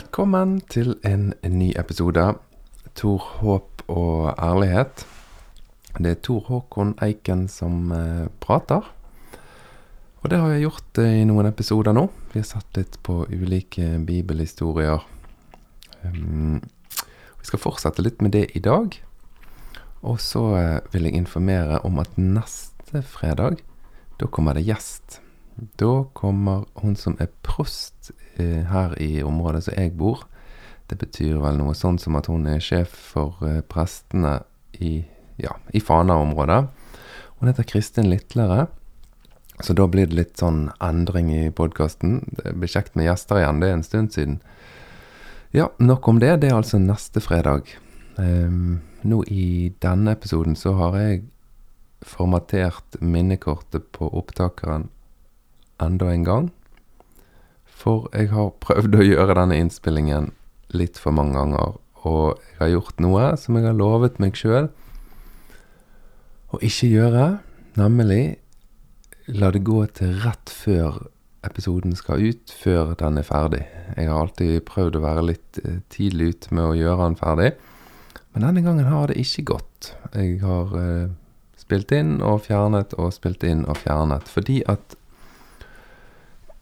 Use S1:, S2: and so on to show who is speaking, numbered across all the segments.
S1: Velkommen til en ny episode. Tor, håp og ærlighet. Det er Tor Håkon Eiken som eh, prater. Og det har jeg gjort eh, i noen episoder nå. Vi har satt litt på ulike bibelhistorier. Um, vi skal fortsette litt med det i dag. Og så eh, vil jeg informere om at neste fredag, da kommer det gjest. Da kommer hun som er prost her i området som jeg bor. Det betyr vel noe sånn som at hun er sjef for eh, prestene i, ja, i Fana-området. Hun heter Kristin Litlere. Så da blir det litt sånn endring i podkasten. Det blir kjekt med gjester igjen. Det er en stund siden. Ja, nok om det. Det er altså neste fredag. Um, nå i denne episoden så har jeg formatert minnekortet på opptakeren enda en gang. For jeg har prøvd å gjøre denne innspillingen litt for mange ganger. Og jeg har gjort noe som jeg har lovet meg sjøl å ikke gjøre. Nemlig la det gå til rett før episoden skal ut, før den er ferdig. Jeg har alltid prøvd å være litt eh, tidlig ute med å gjøre den ferdig. Men denne gangen har det ikke gått. Jeg har eh, spilt inn og fjernet og spilt inn og fjernet. Fordi at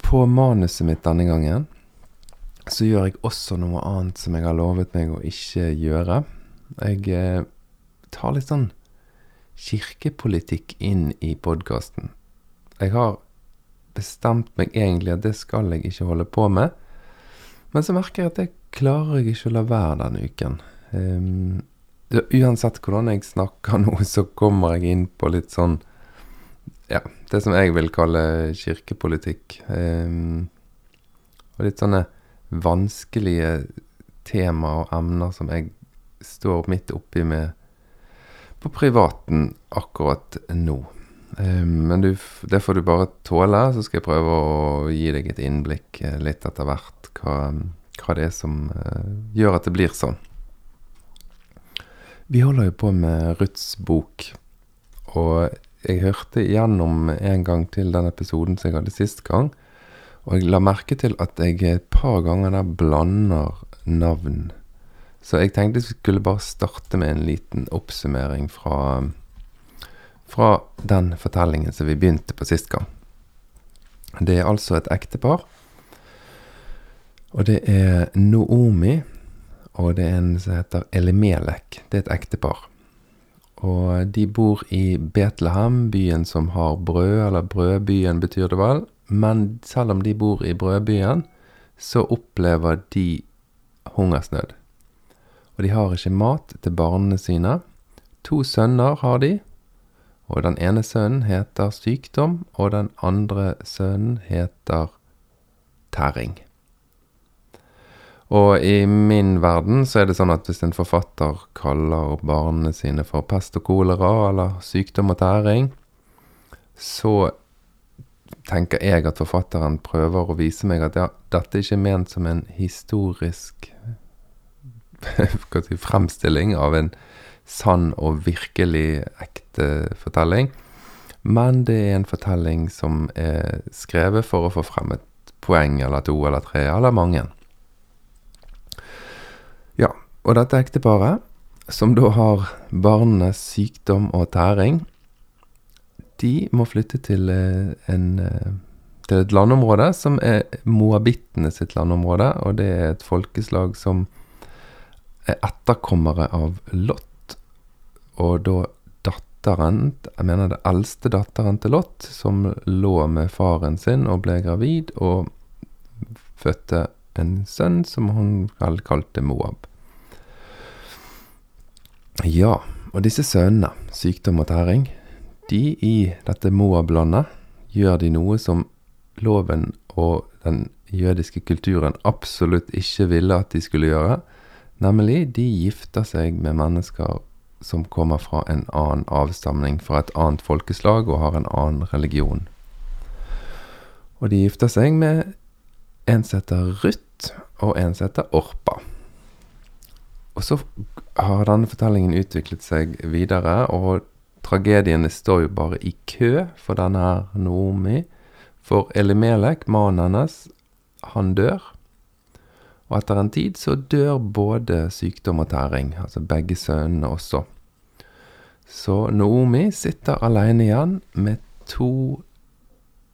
S1: på manuset mitt denne gangen så gjør jeg også noe annet som jeg har lovet meg å ikke gjøre. Jeg eh, tar litt sånn kirkepolitikk inn i podkasten. Jeg har bestemt meg egentlig at det skal jeg ikke holde på med. Men så merker jeg at det klarer jeg ikke å la være denne uken. Um, uansett hvordan jeg snakker nå, så kommer jeg inn på litt sånn Ja, det som jeg vil kalle kirkepolitikk. Um, og litt sånne vanskelige tema og emner som jeg står midt oppi med på privaten akkurat nå. Um, men du, det får du bare tåle, så skal jeg prøve å gi deg et innblikk uh, litt etter hvert hva, hva, det er som uh, gjør at det blir sånn. Vi holder jo på med Ruths bok, og jeg hørte igjennom en gang til den episoden som jeg hadde sist gang, og jeg la merke til at jeg et par ganger der blander navn. Så jeg tenkte jeg skulle bare starte med en liten oppsummering fra fra den fortellingen som vi begynte på sist gang. Det er altså et ektepar. Og det er Noomi, og det er en som heter Elimelek. Det er et ektepar. Og de bor i Betlehem, byen som har brød, eller brødbyen betyr det vel. Men selv om de bor i brødbyen, så opplever de hungersnød. Og de har ikke mat til barna sine. To sønner har de, og den ene sønnen heter sykdom, og den andre sønnen heter tæring. Og i min verden så er det sånn at hvis en forfatter kaller barna sine for pest og kolera, eller sykdom og tæring, så tenker jeg at forfatteren prøver å vise meg at ja, dette er ikke ment som en historisk fremstilling av en sann og virkelig ekte fortelling. Men det er en fortelling som er skrevet for å få frem et poeng eller to eller tre eller mange. Ja, og dette ekteparet, som da har barnenes sykdom og tæring, de må flytte til, eh, en, eh, til et landområde som er moabittene sitt landområde, og det er et folkeslag som er etterkommere av Lot og da datteren, jeg mener det eldste datteren til Lot, som lå med faren sin og ble gravid, og fødte en sønn som hun kalte Moab. Ja, og disse sønnene, sykdom og tæring, de i dette Moab-landet gjør de noe som loven og den jødiske kulturen absolutt ikke ville at de skulle gjøre, nemlig de gifter seg med mennesker som kommer fra en annen avstamning, fra et annet folkeslag og har en annen religion. Og de gifter seg med en som heter Ruth, og en som heter Orpa. Og så har denne fortellingen utviklet seg videre, og tragediene står jo bare i kø for denne her Noomi. For Elimelek, mannen hennes, han dør. Og etter en tid så dør både sykdom og tæring, altså begge sønnene også. Så Noomi sitter alene igjen med to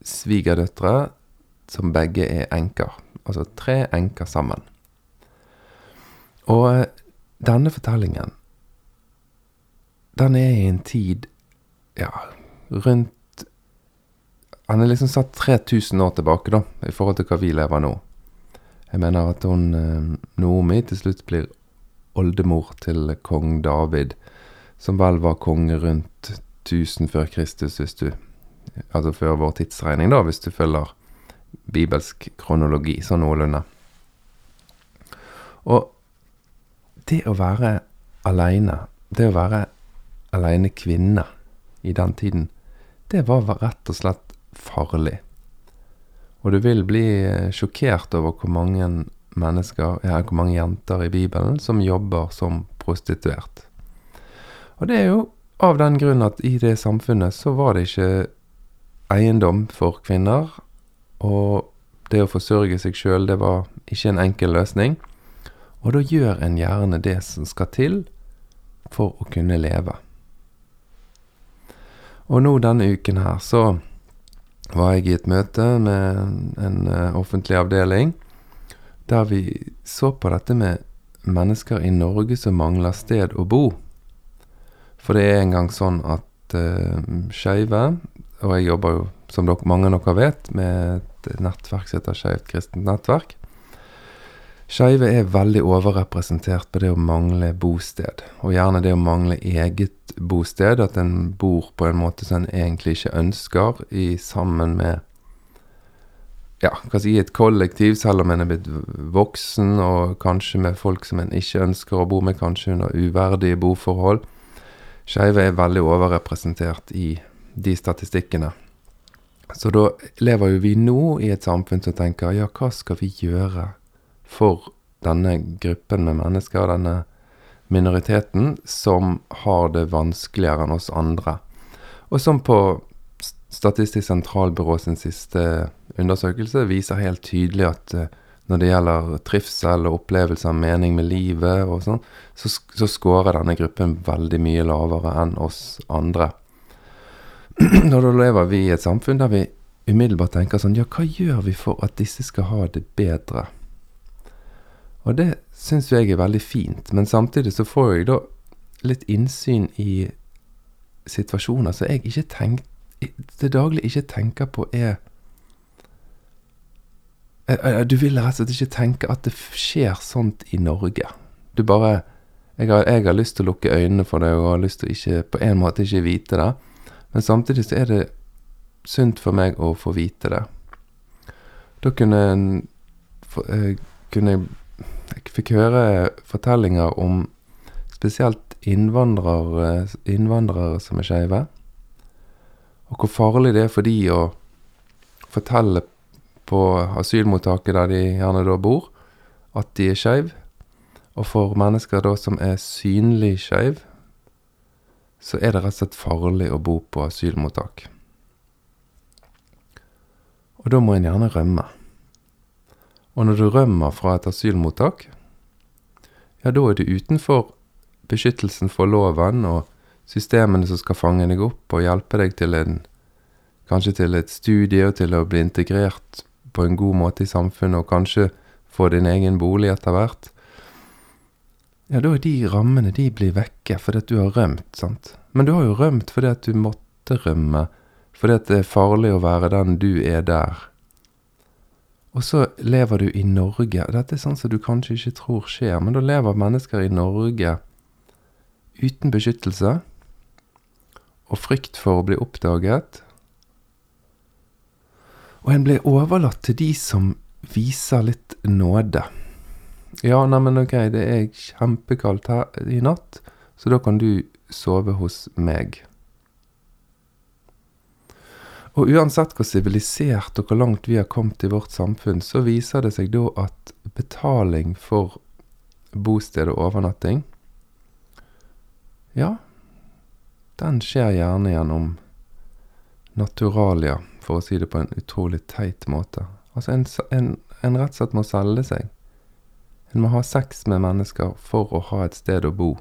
S1: svigerdøtre som begge er enker. Altså tre enker sammen. Og denne fortellingen, den er i en tid ja, rundt Han er liksom satt 3000 år tilbake, da, i forhold til hva vi lever nå. Jeg mener at hun Noomi til slutt blir oldemor til kong David, som vel var konge rundt 1000 før Kristus, hvis du Altså før vår tidsregning, da, hvis du følger bibelsk kronologi sånn noenlunde. Og det å være aleine, det å være aleine kvinne i den tiden, det var rett og slett farlig. Og du vil bli eh, sjokkert over hvor mange mennesker, ja, hvor mange jenter i Bibelen som jobber som prostituert. Og det er jo av den grunn at i det samfunnet så var det ikke eiendom for kvinner. Og det å forsørge seg sjøl, det var ikke en enkel løsning. Og da gjør en gjerne det som skal til for å kunne leve. Og nå denne uken her så var jeg i et møte med en uh, offentlig avdeling der vi så på dette med mennesker i Norge som mangler sted å bo. For det er engang sånn at uh, skeive og jeg jobber jo, som dere, mange av dere vet, med et nettverk som heter Skeivt kristent nettverk. Skeive er veldig overrepresentert på det å mangle bosted, og gjerne det å mangle eget bosted. At en bor på en måte som en egentlig ikke ønsker, i sammen med ja, hva si, et kollektiv, selv om en er blitt voksen, og kanskje med folk som en ikke ønsker å bo med, kanskje under uverdige boforhold. Skeive er veldig overrepresentert i de statistikkene. Så da lever jo vi nå i et samfunn som tenker ja, hva skal vi gjøre for denne gruppen med mennesker, denne minoriteten, som har det vanskeligere enn oss andre. Og som på Statistisk sentralbyrå sin siste undersøkelse viser helt tydelig at uh, når det gjelder trivsel og opplevelse av mening med livet og sånn, så, så scorer denne gruppen veldig mye lavere enn oss andre. Og da lever vi i et samfunn der vi umiddelbart tenker sånn Ja, hva gjør vi for at disse skal ha det bedre? Og det syns jeg er veldig fint, men samtidig så får jeg da litt innsyn i situasjoner som jeg ikke tenk, til daglig ikke tenker på er eh, eh, Du vil rett og slett ikke tenke at det skjer sånt i Norge. Du bare jeg har, jeg har lyst til å lukke øynene for det, og har lyst til å ikke, på en måte ikke vite det. Men samtidig så er det sunt for meg å få vite det. Da kunne en eh, kunne Jeg fikk høre fortellinger om spesielt innvandrere, innvandrere som er skeive. Og hvor farlig det er for de å fortelle på asylmottaket der de gjerne da bor, at de er skeive. Og for mennesker da som er synlig skeive, så er det rett og slett farlig å bo på asylmottak. Og da må en gjerne rømme. Og når du rømmer fra et asylmottak, ja, da er du utenfor beskyttelsen for loven og systemene som skal fange deg opp og hjelpe deg til en Kanskje til et studie og til å bli integrert på en god måte i samfunnet, og kanskje få din egen bolig etter hvert ja, da er de rammene de blir vekke fordi at du har rømt, sant. Men du har jo rømt fordi at du måtte rømme, fordi at det er farlig å være den du er der. Og så lever du i Norge. Dette er sånn som du kanskje ikke tror skjer, men da lever mennesker i Norge uten beskyttelse og frykt for å bli oppdaget. Og en blir overlatt til de som viser litt nåde. Ja, neimen ok, det er kjempekaldt her i natt, så da kan du sove hos meg. Og uansett hvor sivilisert og hvor langt vi har kommet i vårt samfunn, så viser det seg da at betaling for bosted og overnatting, ja, den skjer gjerne gjennom naturalia, for å si det på en utrolig teit måte. Altså en, en, en rett og slett må selge seg En må ha sex med mennesker for å ha et sted å bo.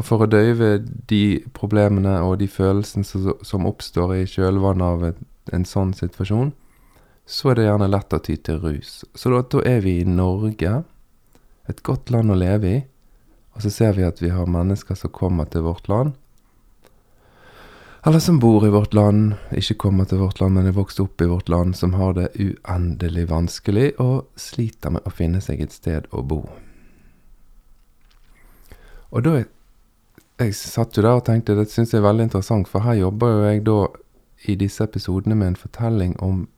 S1: Og for å døyve de problemene og de følelsene som oppstår i kjølvannet av en sånn situasjon, så er det gjerne lett å ty til rus. Så da, da er vi i Norge, et godt land å leve i, og så ser vi at vi har mennesker som kommer til vårt land, eller som bor i vårt land, ikke kommer til vårt land, men er vokst opp i vårt land, som har det uendelig vanskelig og sliter med å finne seg et sted å bo. Og da Jeg satt jo der og tenkte det syns jeg er veldig interessant, for her jobber jo jeg da i disse episodene med en fortelling om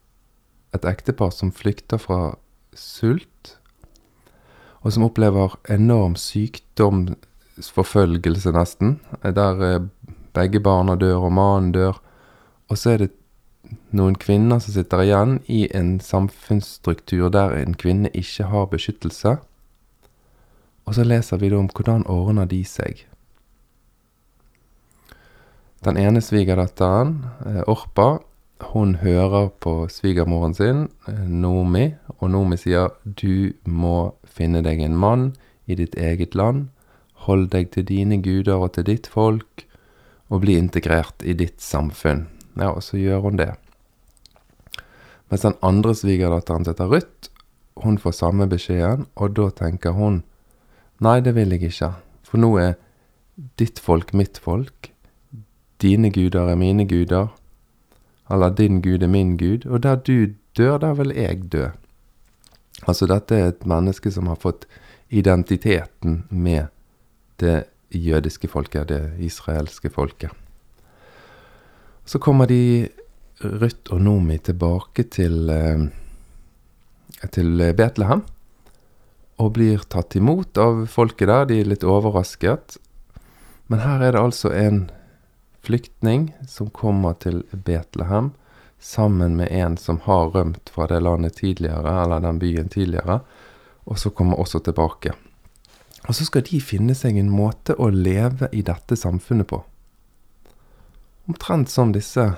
S1: et ektepar som flykter fra sult, og som opplever enorm sykdomsforfølgelse, nesten, der eh, begge barna dør, og mannen dør. Og så er det noen kvinner som sitter igjen i en samfunnsstruktur der en kvinne ikke har beskyttelse. Og så leser vi da om hvordan ordner de seg. Den ene svigerdatteren, eh, Orpa, hun hører på svigermoren sin, eh, Nomi, og Nomi sier du må finne deg en mann i ditt eget land, hold deg til dine guder og til ditt folk, og bli integrert i ditt samfunn. Ja, og så gjør hun det. Mens den andre svigerdatteren heter Ruth, hun får samme beskjeden, og da tenker hun nei, det vil jeg ikke, for nå er ditt folk mitt folk, dine guder er mine guder, eller din gud er min gud, og der du dør, der vil jeg dø. Altså dette er et menneske som har fått identiteten med det jødiske folket, det israelske folket. Så kommer de, Ruth og Nomi, tilbake til, eh, til Betlehem. Og blir tatt imot av folket der. De er litt overrasket. Men her er det altså en flyktning som kommer til Betlehem sammen med en som har rømt fra det landet tidligere, eller den byen tidligere, og så kommer også tilbake. Og så skal de finne seg en måte å leve i dette samfunnet på. Omtrent som disse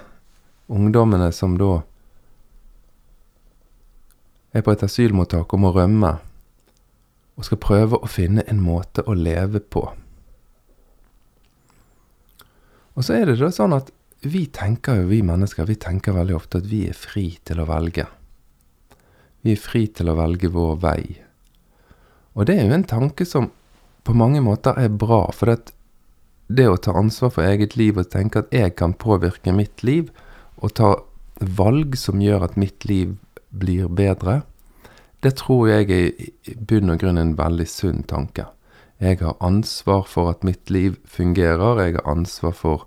S1: ungdommene som da er på et asylmottak og må rømme, og skal prøve å finne en måte å leve på. Og så er det da sånn at vi tenker jo, vi mennesker, vi tenker veldig ofte at vi er fri til å velge. Vi er fri til å velge vår vei. Og det er jo en tanke som på mange måter er bra, for det, det å ta ansvar for eget liv og tenke at jeg kan påvirke mitt liv, og ta valg som gjør at mitt liv blir bedre, det tror jeg er i bunn og grunn en veldig sunn tanke. Jeg har ansvar for at mitt liv fungerer, jeg har ansvar for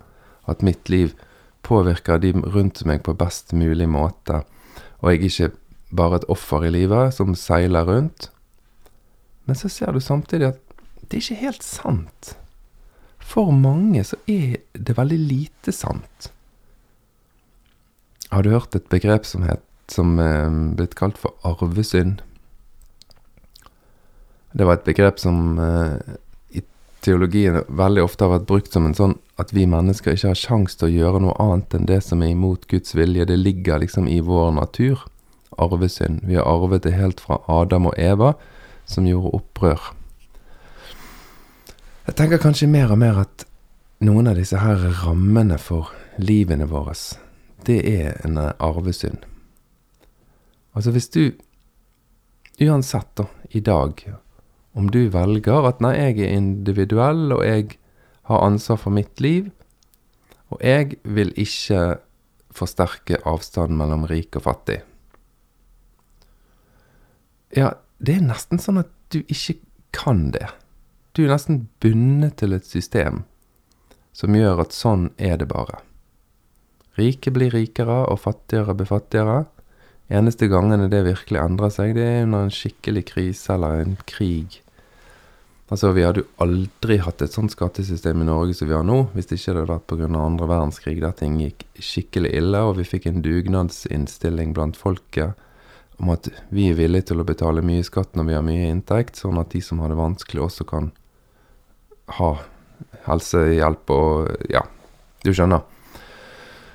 S1: at mitt liv påvirker de rundt meg på best mulig måte, og jeg er ikke bare et offer i livet som seiler rundt, men så ser du samtidig at det er ikke helt sant. For mange så er det veldig lite sant. Har du hørt et begrep som, het, som er blitt kalt for arvesynd? Det var et begrep som eh, i teologien veldig ofte har vært brukt som en sånn at vi mennesker ikke har sjanse til å gjøre noe annet enn det som er imot Guds vilje. Det ligger liksom i vår natur. Arvesynd. Vi har arvet det helt fra Adam og Eva som gjorde opprør. Jeg tenker kanskje mer og mer at noen av disse her rammene for livene våre, det er en arvesynd. Altså hvis du, uansett da, i dag, om du velger at nei, jeg er individuell, og jeg har ansvar for mitt liv, og jeg vil ikke forsterke avstanden mellom rik og fattig. Ja, det er nesten sånn at du ikke kan det. Du er nesten bundet til et system som gjør at sånn er det bare. Rike blir rikere, og fattigere blir fattigere. Eneste gangene det virkelig endrer seg, det er under en skikkelig krise eller en krig. Altså, Vi hadde jo aldri hatt et sånt skattesystem i Norge som vi har nå, hvis det ikke hadde vært pga. andre verdenskrig, der ting gikk skikkelig ille, og vi fikk en dugnadsinnstilling blant folket om at vi er villige til å betale mye skatt når vi har mye inntekt, sånn at de som har det vanskelig, også kan ha helsehjelp og Ja, du skjønner.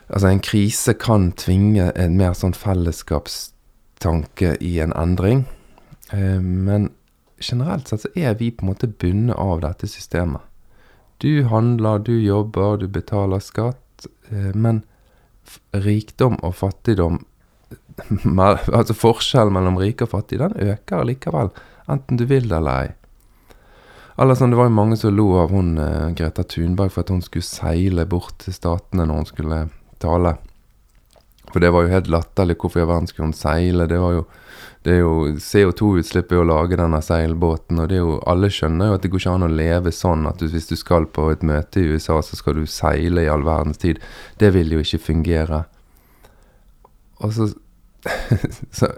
S1: Altså, en krise kan tvinge en mer sånn fellesskapstanke i en endring. Eh, men generelt sett så er vi på en måte bundet av dette systemet. Du handler, du jobber, du betaler skatt, eh, men rikdom og fattigdom Altså forskjellen mellom rike og fattige, den øker likevel, enten du vil det eller ei. Eller sånn, Det var jo mange som lo av hun eh, Greta Thunberg for at hun skulle seile bort til statene når hun skulle tale. For det var jo helt latterlig. Hvorfor i all verden skulle hun seile? Det var jo, det er jo CO2-utslipp ved å lage denne seilbåten. Og det er jo, alle skjønner jo at det går ikke an å leve sånn at du, hvis du skal på et møte i USA, så skal du seile i all verdens tid. Det vil jo ikke fungere. Og så, så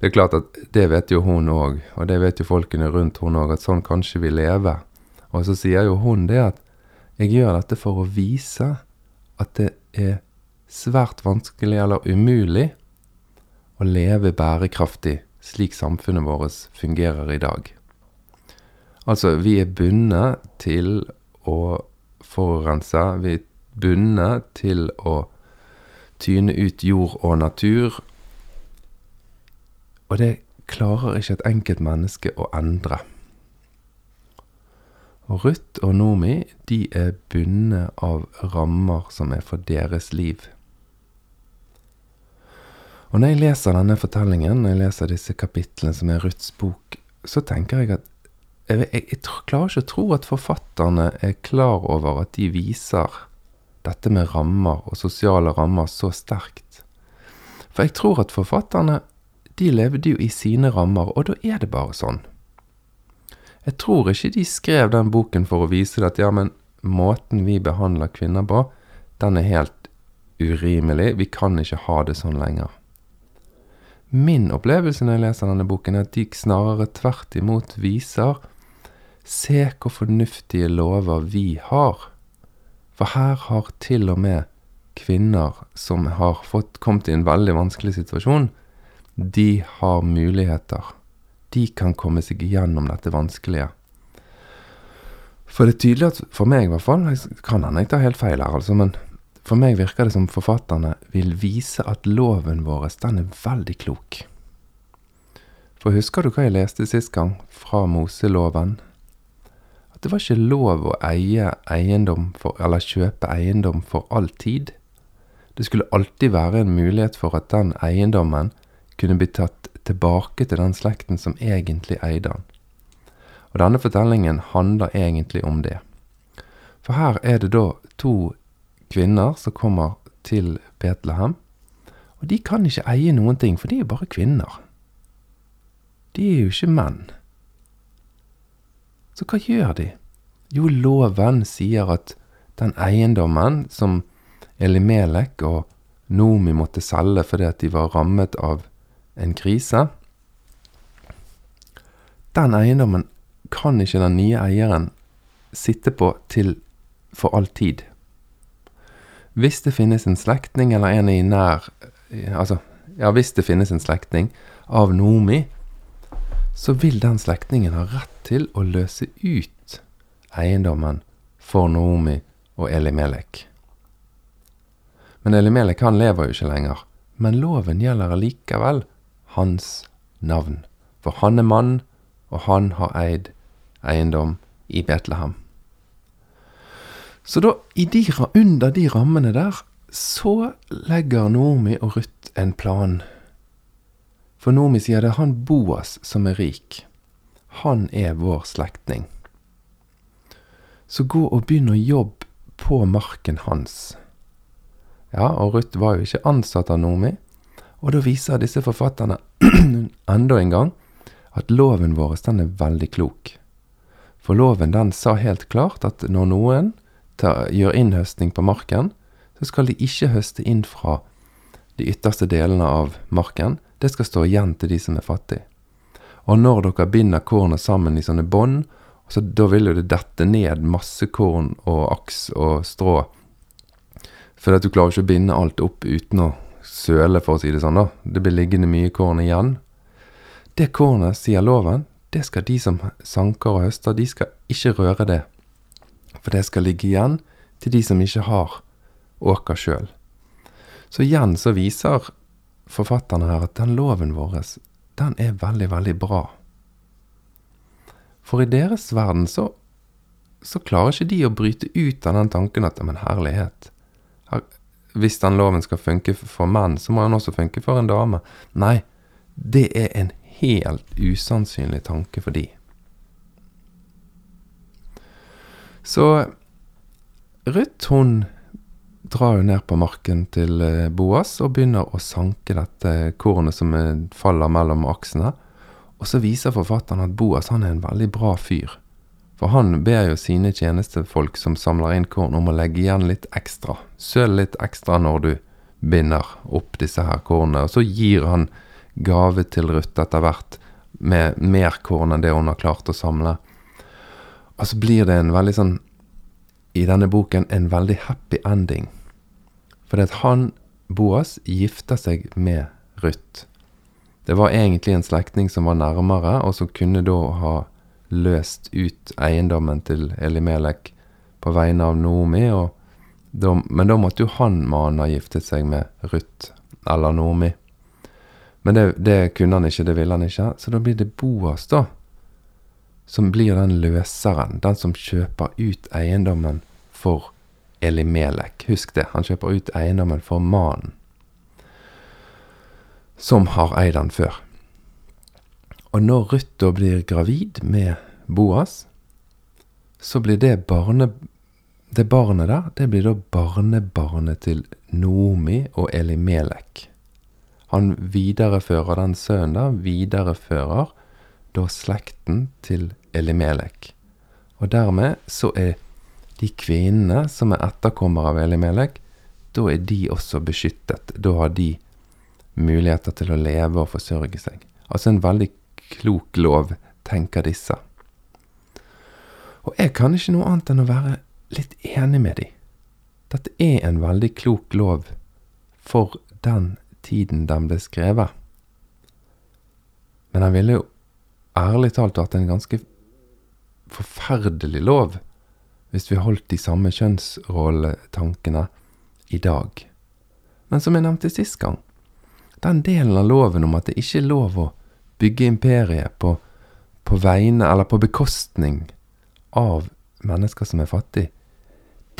S1: Det er klart at det vet jo hun òg, og det vet jo folkene rundt hun òg, at sånn kan ikke vi leve. Og så sier jo hun det at jeg gjør dette for å vise at det er svært vanskelig eller umulig å leve bærekraftig slik samfunnet vårt fungerer i dag. Altså, vi er bundet til å forurense. Vi er bundet til å tyne ut jord og natur. Og det klarer ikke et enkelt menneske å endre. Og Ruth og Nomi de er bundet av rammer som er for deres liv. Og når jeg leser denne fortellingen, når jeg leser disse kapitlene som er Ruths bok, så tenker jeg at jeg, jeg, jeg, klarer ikke å tro at forfatterne er klar over at de viser dette med rammer og sosiale rammer så sterkt. For jeg tror at forfatterne de levde jo i sine rammer, og da er det bare sånn. Jeg tror ikke de skrev den boken for å vise at ja, men måten vi behandler kvinner på, den er helt urimelig, vi kan ikke ha det sånn lenger. Min opplevelse når jeg leser denne boken, er at de snarere tvert imot viser Se hvor fornuftige lover vi har. For her har til og med kvinner som har fått, kommet i en veldig vanskelig situasjon, de har muligheter. De kan komme seg igjennom dette vanskelige. For det er tydelig at for meg, i hvert fall, kan hende jeg tar helt feil her, altså, men for meg virker det som forfatterne vil vise at loven vår den er veldig klok. For husker du hva jeg leste sist gang, fra Moseloven? At det var ikke lov å eie eiendom for, eller kjøpe eiendom for all tid. Det skulle alltid være en mulighet for at den eiendommen kunne bli tatt tilbake til den slekten som egentlig eide den. Og denne fortellingen handler egentlig om det. For her er det da to kvinner som kommer til Betlehem. Og de kan ikke eie noen ting, for de er bare kvinner. De er jo ikke menn. Så hva gjør de? Jo, loven sier at den eiendommen som Elimelek og Nomi måtte selge fordi at de var rammet av en krise Den eiendommen kan ikke den nye eieren sitte på til for all tid. Hvis det finnes en slektning eller en i nær Altså, ja, hvis det finnes en slektning av Nomi, så vil den slektningen ha rett til å løse ut eiendommen for Noomi og Elimelek. Men Elimelek han lever jo ikke lenger, men loven gjelder allikevel hans navn. For han er mann, og han har eid eiendom i Betlehem. Så da, de, under de rammene der, så legger Nomi og Ruth en plan. For Nomi sier det er han Boas som er rik. Han er vår slektning. Så gå og begynn å jobbe på marken hans. Ja, og Ruth var jo ikke ansatt av Nomi. og da viser disse forfatterne enda en gang at loven vår den er veldig klok. For loven den sa helt klart at når noen gjør innhøstning på marken, så skal de ikke høste inn fra de ytterste delene av marken. Det skal stå igjen til de som er fattige. Og når dere binder kornet sammen i sånne bånd, så da vil jo det dette ned masse korn og aks og strå. For at du klarer ikke å binde alt opp uten å søle, for å si det sånn. da. Det blir liggende mye korn igjen. Det kornet, sier loven, det skal de som sanker og høster, de skal ikke røre det for det skal ligge igjen til de som ikke har åker sjøl. Så igjen så viser forfatterne her at den loven vår, den er veldig, veldig bra. For i deres verden så, så klarer ikke de å bryte ut av den tanken at men herlighet her, Hvis den loven skal funke for menn, så må den også funke for en dame. Nei, det er en helt usannsynlig tanke for de. Så Ruth, hun drar jo ned på marken til eh, Boas og begynner å sanke dette kornet som faller mellom aksene. Og så viser forfatteren at Boas han er en veldig bra fyr. For han ber jo sine tjenestefolk som samler inn korn, om å legge igjen litt ekstra. Søl litt ekstra når du binder opp disse her kornene. Og så gir han gave til Ruth etter hvert med mer korn enn det hun har klart å samle. Og så blir det en veldig sånn I denne boken en veldig happy ending. Fordi at han, Boas, gifter seg med Ruth. Det var egentlig en slektning som var nærmere, og som kunne da ha løst ut eiendommen til Elimelek på vegne av Noomi. Da, men da måtte jo han mannen ha giftet seg med Ruth eller Noomi. Men det, det, kunne han ikke, det ville han ikke. Så da blir det Boas, da, som blir den løseren. Den som kjøper ut eiendommen for Elimelek. Husk det, han kjøper ut eiendommen for mannen som har eid den før. Og når Ruth da blir gravid med Boas, så blir det barne... Det barnet der, det blir da barnebarnet til Noomi og Elimelek. Han viderefører den sønnen der, viderefører da slekten til Elimelek. Og dermed så er de kvinnene som er etterkommere av Elimelek, da er de også beskyttet. Da har de muligheter til å leve og forsørge seg. Altså en veldig klok lov, tenker disse. Og jeg kan ikke noe annet enn å være litt enig med de. Dette er en veldig klok lov for den tiden den ble skrevet. Men han ville jo ærlig talt vært en ganske forferdelig lov hvis vi holdt de samme kjønnsrolletankene i dag. Men som jeg nevnte sist gang, den delen av loven om at det ikke er lov å bygge imperiet på, på vegne eller på bekostning av mennesker som er fattige,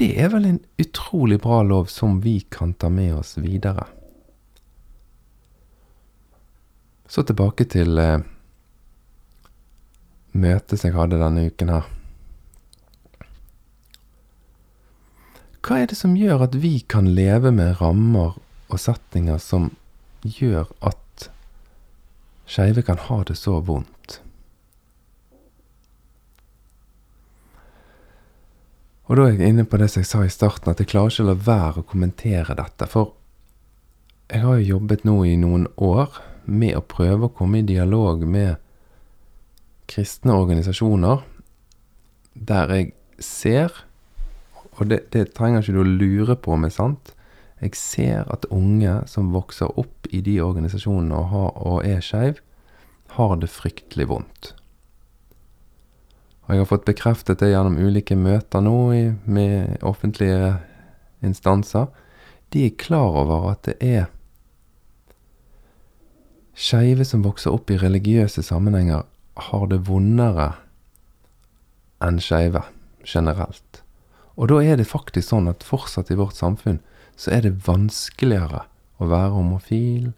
S1: det er vel en utrolig bra lov som vi kan ta med oss videre. Så tilbake til eh, møtet som jeg hadde denne uken her. Hva er det som gjør at vi kan leve med rammer og setninger som gjør at skeive kan ha det så vondt. Og da er jeg inne på det som jeg sa i starten, at jeg klarer ikke å la være å kommentere dette. For jeg har jo jobbet nå i noen år med å prøve å komme i dialog med kristne organisasjoner der jeg ser, og det, det trenger ikke du å lure på om er sant, jeg ser at unge som vokser opp i de organisasjonene og, har, og er skeiv, har det fryktelig vondt. Og jeg har fått bekreftet det gjennom ulike møter nå i, med offentlige instanser. De er klar over at det er skeive som vokser opp i religiøse sammenhenger, har det vondere enn skeive generelt. Og da er det faktisk sånn at fortsatt i vårt samfunn så er det vanskeligere å være homofil,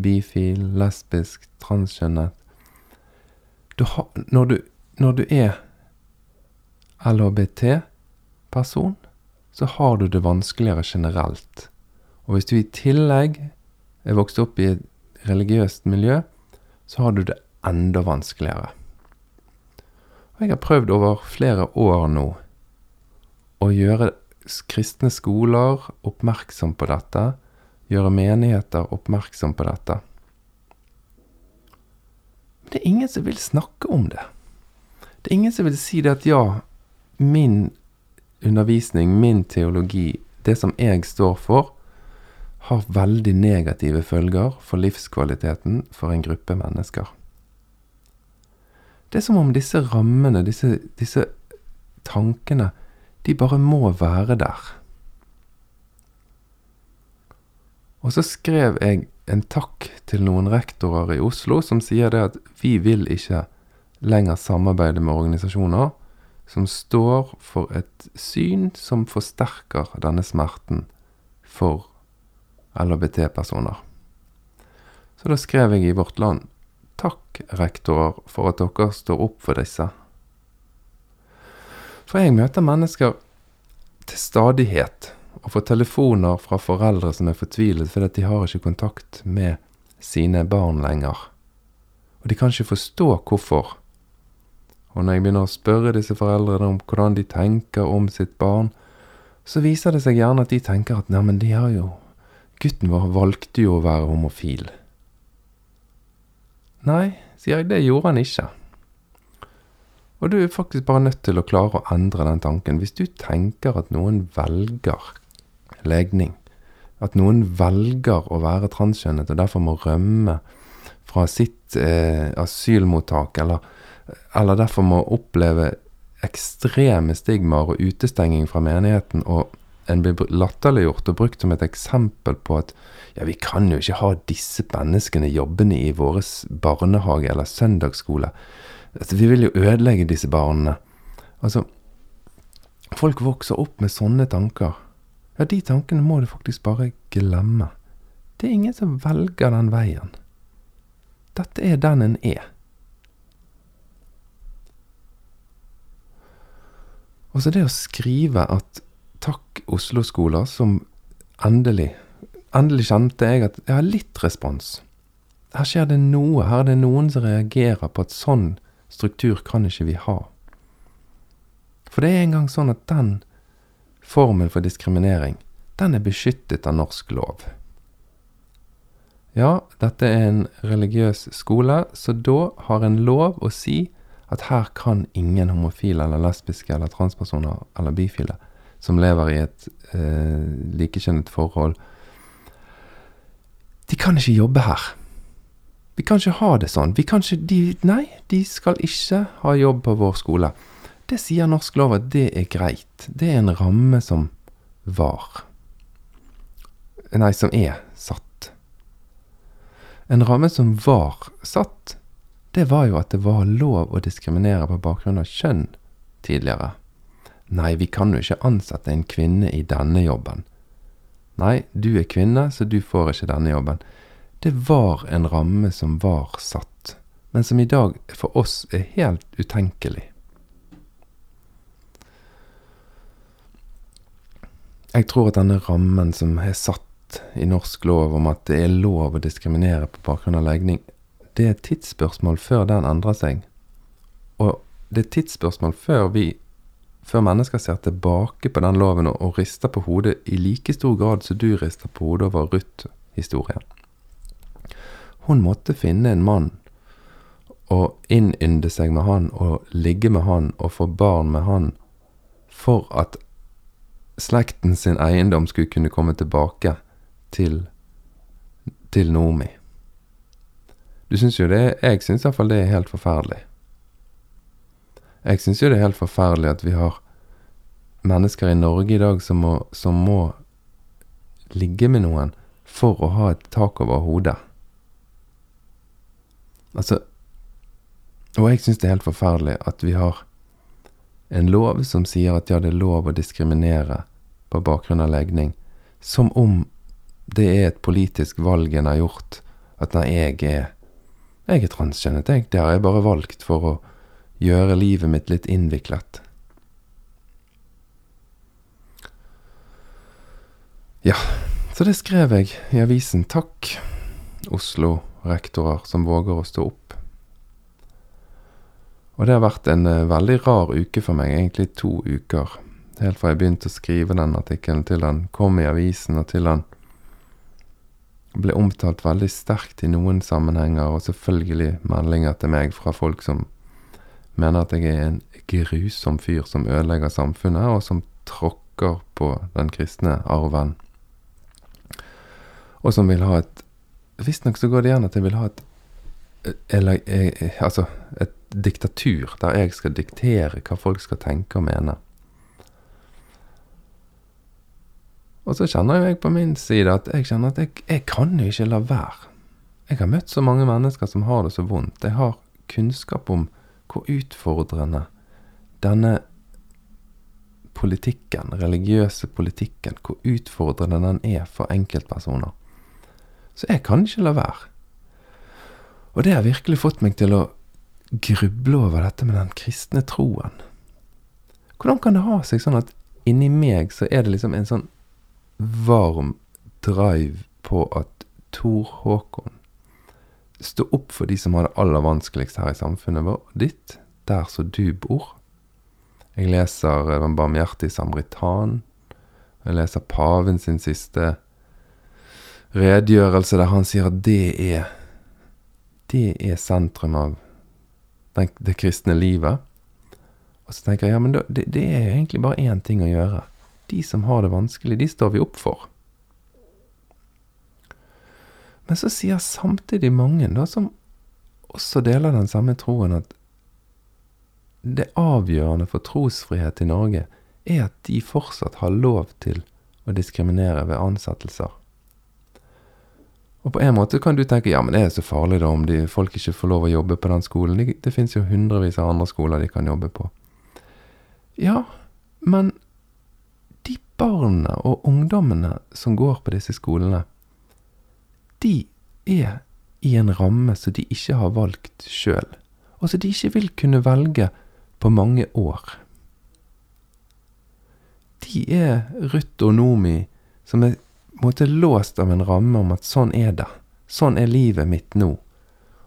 S1: bifil, lesbisk, transkjønnet. Når, når du er LHBT-person, så har du det vanskeligere generelt. Og hvis du i tillegg er vokst opp i et religiøst miljø, så har du det enda vanskeligere. Og jeg har prøvd over flere år nå å gjøre kristne skoler oppmerksom på dette, gjøre menigheter oppmerksom på dette. Men det er ingen som vil snakke om det. Det er ingen som vil si det at ja, min undervisning, min teologi, det som jeg står for, har veldig negative følger for livskvaliteten for en gruppe mennesker. Det er som om disse rammene, disse, disse tankene, de bare må være der. Og så skrev jeg en takk til noen rektorer i Oslo som sier det at vi vil ikke lenger samarbeide med organisasjoner som står for et syn som forsterker denne smerten for LHBT-personer. Så da skrev jeg i Vårt Land takk, rektorer, for at dere står opp for disse. For jeg møter mennesker til stadighet og får telefoner fra foreldre som er fortvilet fordi de har ikke kontakt med sine barn lenger. Og de kan ikke forstå hvorfor. Og når jeg begynner å spørre disse foreldrene om hvordan de tenker om sitt barn, så viser det seg gjerne at de tenker at neimen, de har jo Gutten vår valgte jo å være homofil. Nei, sier jeg, det gjorde han ikke. Og du er faktisk bare nødt til å klare å endre den tanken. Hvis du tenker at noen velger legning, at noen velger å være transkjønnet og derfor må rømme fra sitt eh, asylmottak, eller eller derfor må oppleve ekstreme stigmaer og utestenging fra menigheten, og en blir latterliggjort og brukt som et eksempel på at ja, vi kan jo ikke ha disse menneskene jobbende i vår barnehage eller søndagsskole. Altså, vi vil jo ødelegge disse barna. Altså, folk vokser opp med sånne tanker. Ja, de tankene må du faktisk bare glemme. Det er ingen som velger den veien. Dette er den en er. Og så det å skrive at takk, Oslo-skoler, som endelig Endelig kjente jeg at jeg har litt respons. Her skjer det noe. Her er det noen som reagerer på at sånn struktur kan ikke vi ha. For det er engang sånn at den formen for diskriminering, den er beskyttet av norsk lov. Ja, dette er en religiøs skole, så da har en lov å si at her kan ingen homofile eller lesbiske eller transpersoner eller bifile som lever i et eh, likekjønnet forhold De kan ikke jobbe her. Vi kan ikke ha det sånn. Vi kan ikke, de, nei, de skal ikke ha jobb på vår skole. Det sier norsk lov at det er greit. Det er en ramme som var. Nei, som er satt. En ramme som var satt, det var jo at det var lov å diskriminere på bakgrunn av kjønn tidligere. Nei, vi kan jo ikke ansette en kvinne i denne jobben. Nei, du er kvinne, så du får ikke denne jobben. Det var en ramme som var satt, men som i dag for oss er helt utenkelig. Jeg tror at denne rammen som er satt i norsk lov om at det er lov å diskriminere på bakgrunn av legning, det er et tidsspørsmål før den endrer seg. Og det er et tidsspørsmål før vi, før mennesker ser tilbake på den loven og, rister på hodet i like stor grad som du rister på hodet over Ruth-historien. Hun måtte finne en mann og innynde seg med han og ligge med han og få barn med han for at slekten sin eiendom skulle kunne komme tilbake til, til Nomi. Du syns jo det Jeg syns iallfall det er helt forferdelig. Jeg syns jo det er helt forferdelig at vi har mennesker i Norge i dag som må, som må ligge med noen for å ha et tak over hodet. Altså Og jeg syns det er helt forferdelig at vi har en lov som sier at ja, det er lov å diskriminere på bakgrunn av legning, som om det er et politisk valg en har gjort, at nei, jeg er jeg er transkjønnet, jeg. Det har jeg bare valgt for å gjøre livet mitt litt innviklet. Ja, så det skrev jeg i avisen. Takk, Oslo-rektorer som våger å stå opp. Og det har vært en uh, veldig rar uke for meg, egentlig to uker. Helt fra jeg begynte å skrive den artikkelen til han kom i avisen, og til han ble omtalt veldig sterkt i noen sammenhenger, og selvfølgelig meldinger til meg fra folk som mener at jeg er en grusom fyr som ødelegger samfunnet, og som tråkker på den kristne arven. Og som vil ha et Visstnok så går det igjen at jeg vil ha et eller, altså et diktatur der jeg skal diktere hva folk skal tenke og mene. Og så kjenner jo jeg på min side at jeg kjenner at jeg, jeg kan jo ikke la være. Jeg har møtt så mange mennesker som har det så vondt. Jeg har kunnskap om hvor utfordrende denne politikken, religiøse politikken, hvor utfordrende den er for enkeltpersoner. Så jeg kan ikke la være. Og det har virkelig fått meg til å gruble over dette med den kristne troen. Hvordan kan det ha seg sånn at inni meg så er det liksom en sånn varm drive på at Tor Håkon stå opp for de som har det aller vanskeligst her i samfunnet vårt, ditt, der så du bor. Jeg leser Den barmhjertige samaritan. Jeg leser paven sin siste redegjørelse der han sier at det er det er sentrum av den, det kristne livet. Og så tenker jeg ja, men det, det er egentlig bare én ting å gjøre. De som har det vanskelig, de står vi opp for. Men så sier samtidig mange, da, som også deler den samme troen, at det avgjørende for trosfrihet i Norge er at de fortsatt har lov til å diskriminere ved ansettelser. Og på en måte kan du tenke ja, men det er så farlig da om de, folk ikke får lov å jobbe på den skolen. Det, det fins jo hundrevis av andre skoler de kan jobbe på. Ja, men de barna og ungdommene som går på disse skolene, de er i en ramme som de ikke har valgt sjøl, og som de ikke vil kunne velge på mange år. De er Ruth og Nomi som er måte låst av en ramme om at sånn er det. Sånn er livet mitt nå.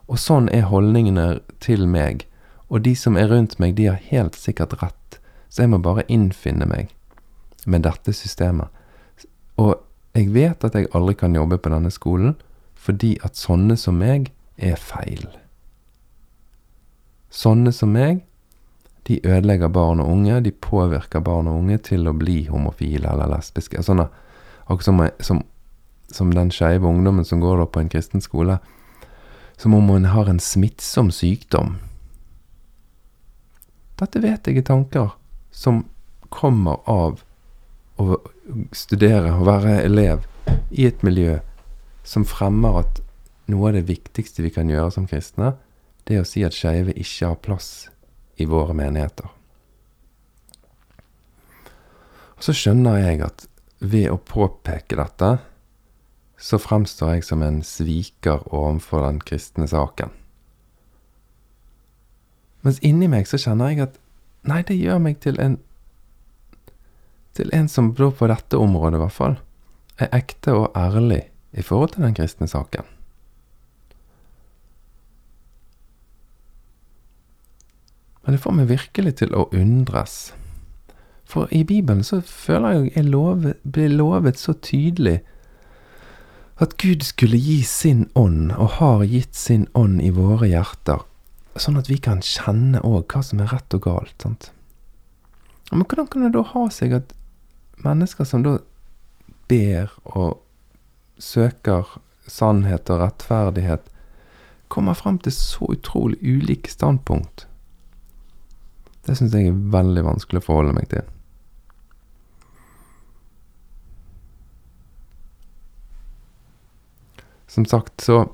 S1: Og sånn er holdningene til meg. Og de som er rundt meg, de har helt sikkert rett. Så jeg må bare innfinne meg med dette systemet. Og jeg vet at jeg aldri kan jobbe på denne skolen, fordi at sånne som meg er feil. Sånne som meg, de ødelegger barn og unge. De påvirker barn og unge til å bli homofile eller lesbiske. Sånne Akkurat som, som, som, den skeive ungdommen som går på en kristen skole. Som om hun har en smittsom sykdom. Dette vet jeg er tanker som kommer av å studere og være elev i et miljø som fremmer at noe av det viktigste vi kan gjøre som kristne, det er å si at skeive ikke har plass i våre menigheter. Og så skjønner jeg at ved å påpeke dette, så fremstår jeg som en sviker overfor den kristne saken. Mens inni meg så kjenner jeg at nei, det gjør meg til en til en som da på dette området, i hvert fall, er ekte og ærlig i forhold til den kristne saken. Men det får meg virkelig til å undres. For i Bibelen så føler jeg jeg lovet, blir lovet så tydelig at Gud skulle gi sin ånd, og har gitt sin ånd i våre hjerter, sånn at vi kan kjenne òg hva som er rett og galt. sant? Men hvordan kan det da ha seg at mennesker som da ber og søker sannhet og rettferdighet, kommer frem til så utrolig ulike standpunkt? Det syns jeg er veldig vanskelig å forholde meg til. Som sagt så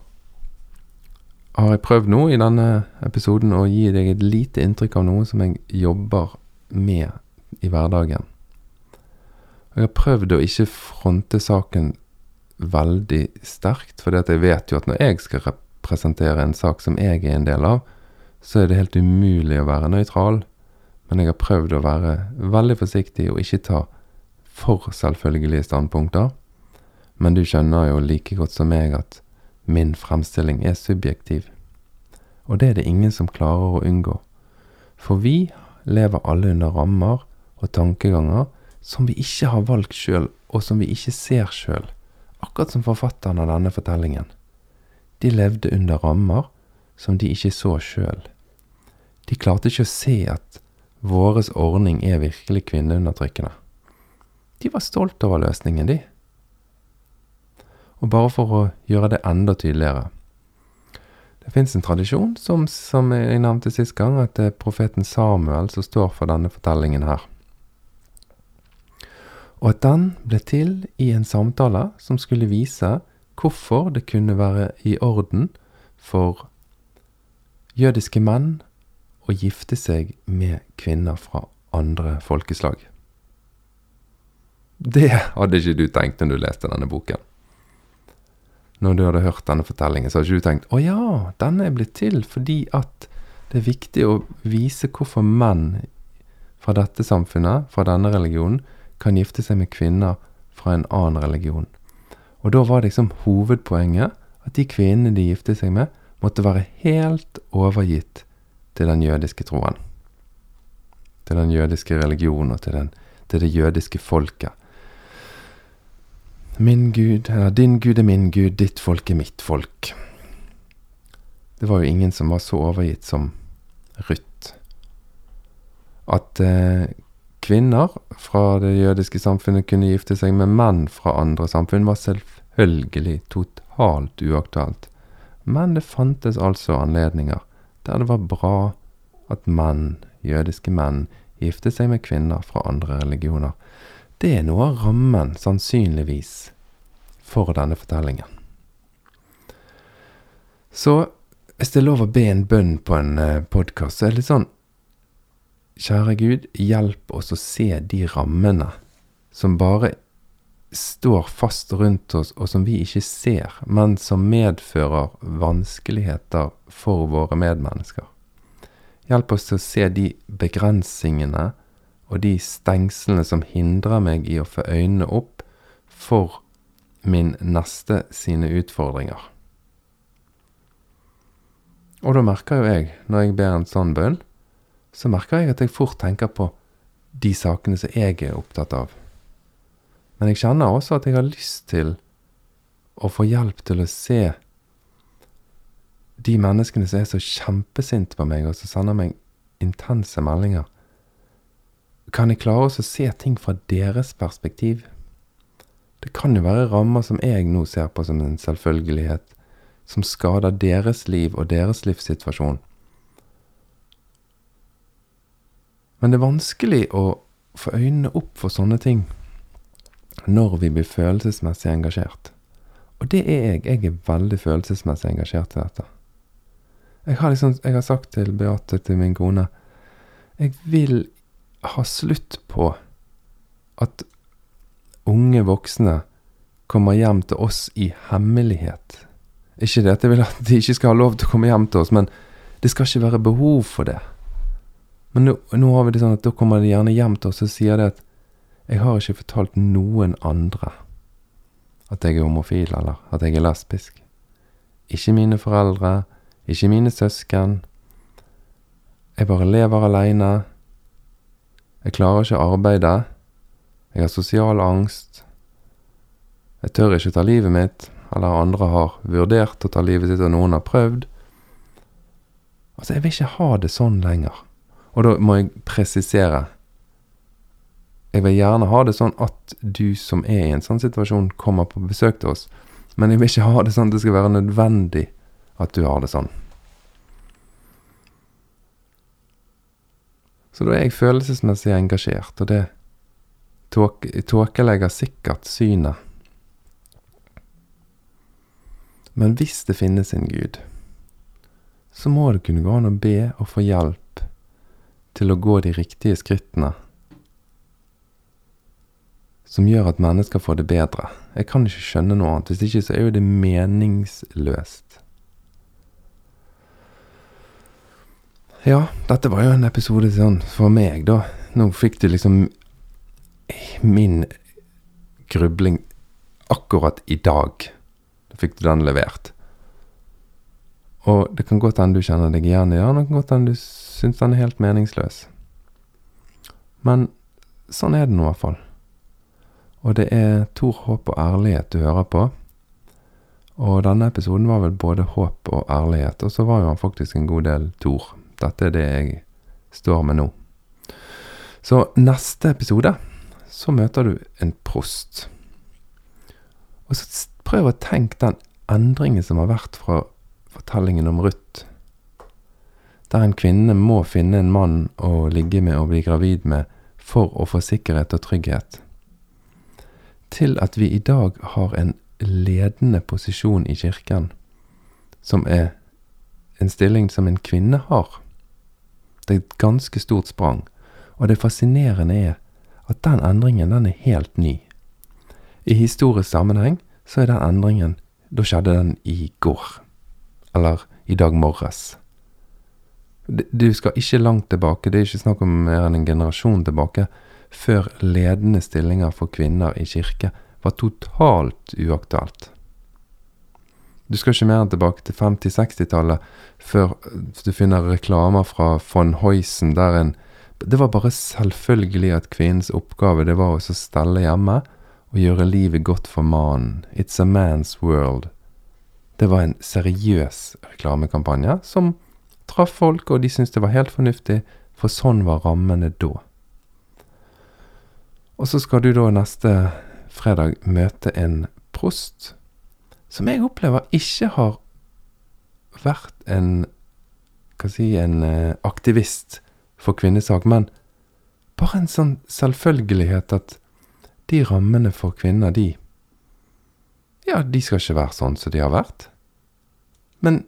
S1: har jeg prøvd nå i denne episoden å gi deg et lite inntrykk av noe som jeg jobber med i hverdagen. Jeg har prøvd å ikke fronte saken veldig sterkt, for jeg vet jo at når jeg skal representere en sak som jeg er en del av, så er det helt umulig å være nøytral. Men jeg har prøvd å være veldig forsiktig og ikke ta for selvfølgelige standpunkter. Men du skjønner jo like godt som meg at min fremstilling er subjektiv. Og det er det ingen som klarer å unngå. For vi lever alle under rammer og tankeganger som vi ikke har valgt sjøl, og som vi ikke ser sjøl. Akkurat som forfatteren av denne fortellingen. De levde under rammer som de ikke så sjøl. De klarte ikke å se at våres ordning er virkelig kvinneundertrykkende. De var stolt over løsningen, de. Og bare for å gjøre det enda tydeligere Det fins en tradisjon, som, som, jeg nevnte sist gang, at det er profeten Samuel som står for denne fortellingen her. Og at den ble til i en samtale som skulle vise hvorfor det kunne være i orden for jødiske menn å gifte seg med kvinner fra andre folkeslag. Det hadde ikke du tenkt når du leste denne boken. Når du hadde hørt denne fortellingen, så hadde ikke du tenkt å ja, denne er blitt til fordi at det er viktig å vise hvorfor menn fra dette samfunnet, fra denne religionen, kan gifte seg med kvinner fra en annen religion. Og da var liksom hovedpoenget at de kvinnene de gifte seg med, måtte være helt overgitt til den jødiske troen. Til den jødiske religionen og til, den, til det jødiske folket. Min Gud, eller din Gud er min Gud, ditt folk er mitt folk. Det var jo ingen som var så overgitt som Ruth. At eh, kvinner fra det jødiske samfunnet kunne gifte seg med menn fra andre samfunn, var selvfølgelig totalt uaktuelt. Men det fantes altså anledninger der det var bra at menn, jødiske menn, gifte seg med kvinner fra andre religioner. Det er noe av rammen, sannsynligvis, for denne fortellingen. Så hvis det er lov å be en bønn på en eh, podkast, så er det litt sånn Kjære Gud, hjelp oss å se de rammene som bare står fast rundt oss, og som vi ikke ser, men som medfører vanskeligheter for våre medmennesker. Hjelp oss til å se de begrensningene og de stengslene som hindrer meg i å få øynene opp for min neste sine utfordringer. Og da merker jo jeg, når jeg ber en sånn bønn, så merker jeg at jeg fort tenker på de sakene som jeg er opptatt av. Men jeg kjenner også at jeg har lyst til å få hjelp til å se de menneskene som er så kjempesinte på meg, og som sender meg intense meldinger. Kan jeg klare å se ting fra deres perspektiv? Det kan jo være rammer som jeg nå ser på som en selvfølgelighet, som skader deres liv og deres livssituasjon. Men det er vanskelig å få øynene opp for sånne ting når vi blir følelsesmessig engasjert. Og det er jeg. Jeg er veldig følelsesmessig engasjert i dette. Jeg har, liksom, jeg har sagt til Beate, til min kone, jeg vil ha slutt på at unge voksne kommer hjem til oss i hemmelighet. Ikke det at jeg vil at de ikke skal ha lov til å komme hjem til oss, men det skal ikke være behov for det. Men nå, nå, har vi det sånn at da kommer de gjerne hjem til oss og sier det at jeg har ikke fortalt noen andre at jeg er homofil, eller at jeg er lesbisk. Ikke mine foreldre, ikke mine søsken. Jeg bare lever aleine. Jeg klarer ikke arbeide. Jeg har sosial angst. Jeg tør ikke ta livet mitt, eller andre har vurdert å ta livet sitt, og noen har prøvd. Altså, jeg vil ikke ha det sånn lenger. Og da må jeg presisere. Jeg vil gjerne ha det sånn at du som er i en sånn situasjon, kommer på besøk til oss. Men jeg vil ikke ha det sånn at det skal være nødvendig at du har det sånn. Så da er jeg følelsesmessig engasjert, og det tåkelegger sikkert synet. Men hvis det finnes en Gud, så må det kunne gå an å be og få hjelp til å gå de riktige skrittene som gjør at mennesker får det bedre. Jeg kan ikke skjønne noe annet. Hvis ikke så er jo det meningsløst. Ja, dette var jo en episode sånn for meg, da. Nå fikk du liksom min grubling akkurat i dag. Da fikk du den levert. Og det kan godt hende du kjenner deg igjen i den, det kan godt hende du syns den er helt meningsløs. Men sånn er det nå i hvert fall. Og det er Tor håp og ærlighet du hører på. Og denne episoden var vel både håp og ærlighet, og så var jo han faktisk en god del Tor. Dette er det jeg står med nå. Så neste episode så møter du en prost. Og så prøv å tenke den endringen som har vært fra fortellingen om Ruth, der en kvinne må finne en mann å ligge med og bli gravid med for å få sikkerhet og trygghet. til at vi i dag har en ledende posisjon i kirken, som er en stilling som en kvinne har. Det er et ganske stort sprang, og det fascinerende er at den endringen, den er helt ny. I historisk sammenheng så er den endringen Da skjedde den i går. Eller i dag morges. Du skal ikke langt tilbake, det er ikke snakk om mer enn en generasjon tilbake, før ledende stillinger for kvinner i kirke var totalt uaktuelt. Du skal ikke mer enn tilbake til 50-60-tallet før du finner reklamer fra von Heusen der en Det var bare selvfølgelig at kvinnens oppgave det var å stelle hjemme og gjøre livet godt for mannen. It's a man's world. Det var en seriøs reklamekampanje som traff folk, og de syntes det var helt fornuftig, for sånn var rammene da. Og så skal du da neste fredag møte en prost som jeg opplever ikke har vært en Hva si En eh, aktivist for kvinnesak, men bare en sånn selvfølgelighet at de rammene for kvinner, de Ja, de skal ikke være sånn som de har vært. Men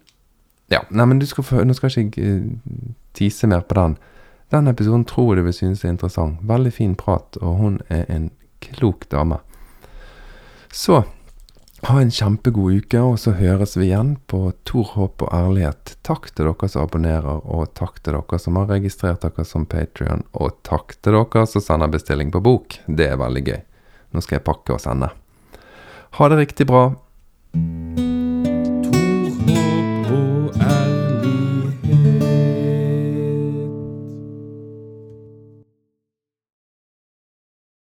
S1: Ja, nei, men skal få Nå skal ikke jeg uh, tise mer på den. Den episoden tror jeg du vil synes er interessant. Veldig fin prat, og hun er en klok dame. Så ha en kjempegod uke, og så høres vi igjen på Tor Håp og ærlighet. Takk til dere som abonnerer, og takk til dere som har registrert dere som Patrion, og takk til dere som sender bestilling på bok. Det er veldig gøy. Nå skal jeg pakke og sende. Ha det riktig bra.